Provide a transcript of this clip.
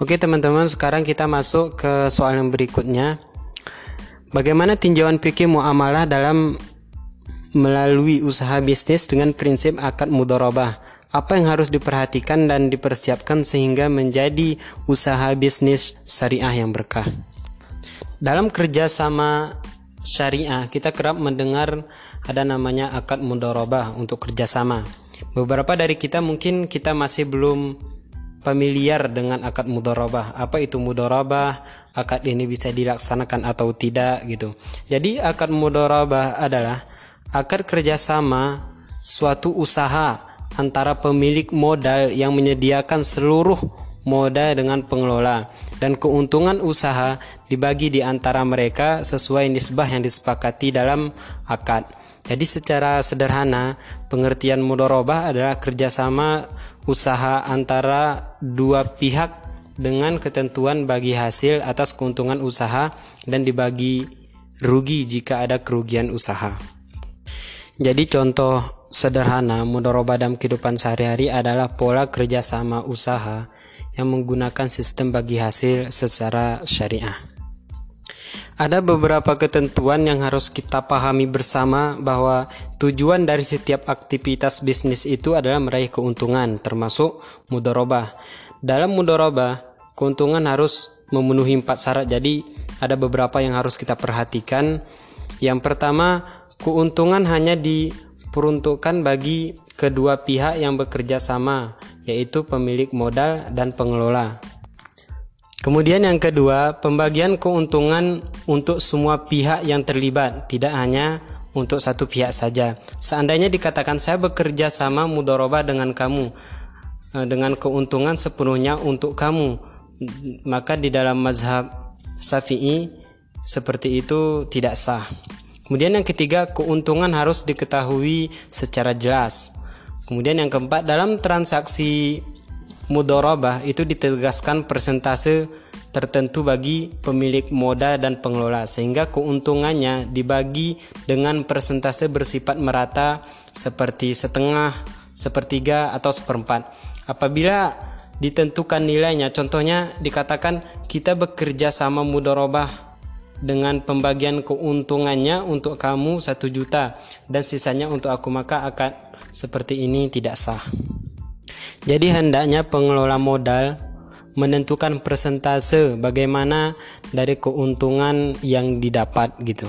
Oke teman-teman, sekarang kita masuk ke soal yang berikutnya. Bagaimana tinjauan fikih muamalah dalam melalui usaha bisnis dengan prinsip akad mudorobah? Apa yang harus diperhatikan dan dipersiapkan sehingga menjadi usaha bisnis syariah yang berkah? Dalam kerjasama syariah, kita kerap mendengar ada namanya akad mudorobah untuk kerjasama. Beberapa dari kita mungkin kita masih belum familiar dengan akad mudorobah. Apa itu mudorobah? Akad ini bisa dilaksanakan atau tidak gitu. Jadi akad mudorobah adalah akad kerjasama suatu usaha antara pemilik modal yang menyediakan seluruh modal dengan pengelola dan keuntungan usaha dibagi di antara mereka sesuai nisbah yang disepakati dalam akad. Jadi secara sederhana pengertian mudorobah adalah kerjasama usaha antara dua pihak dengan ketentuan bagi hasil atas keuntungan usaha dan dibagi rugi jika ada kerugian usaha. Jadi contoh sederhana mudoroba dalam kehidupan sehari-hari adalah pola kerjasama usaha yang menggunakan sistem bagi hasil secara syariah. Ada beberapa ketentuan yang harus kita pahami bersama bahwa tujuan dari setiap aktivitas bisnis itu adalah meraih keuntungan termasuk mudorobah. Dalam mudorobah, keuntungan harus memenuhi empat syarat. Jadi ada beberapa yang harus kita perhatikan. Yang pertama, keuntungan hanya diperuntukkan bagi kedua pihak yang bekerja sama, yaitu pemilik modal dan pengelola. Kemudian yang kedua, pembagian keuntungan untuk semua pihak yang terlibat, tidak hanya untuk satu pihak saja. Seandainya dikatakan saya bekerja sama mudoroba dengan kamu, eh, dengan keuntungan sepenuhnya untuk kamu, maka di dalam mazhab Syafi'i seperti itu tidak sah. Kemudian yang ketiga, keuntungan harus diketahui secara jelas. Kemudian yang keempat, dalam transaksi mudorobah itu ditegaskan persentase tertentu bagi pemilik moda dan pengelola sehingga keuntungannya dibagi dengan persentase bersifat merata seperti setengah, sepertiga atau seperempat. Apabila ditentukan nilainya, contohnya dikatakan kita bekerja sama mudorobah dengan pembagian keuntungannya untuk kamu satu juta dan sisanya untuk aku maka akan seperti ini tidak sah. Jadi hendaknya pengelola modal menentukan persentase bagaimana dari keuntungan yang didapat gitu.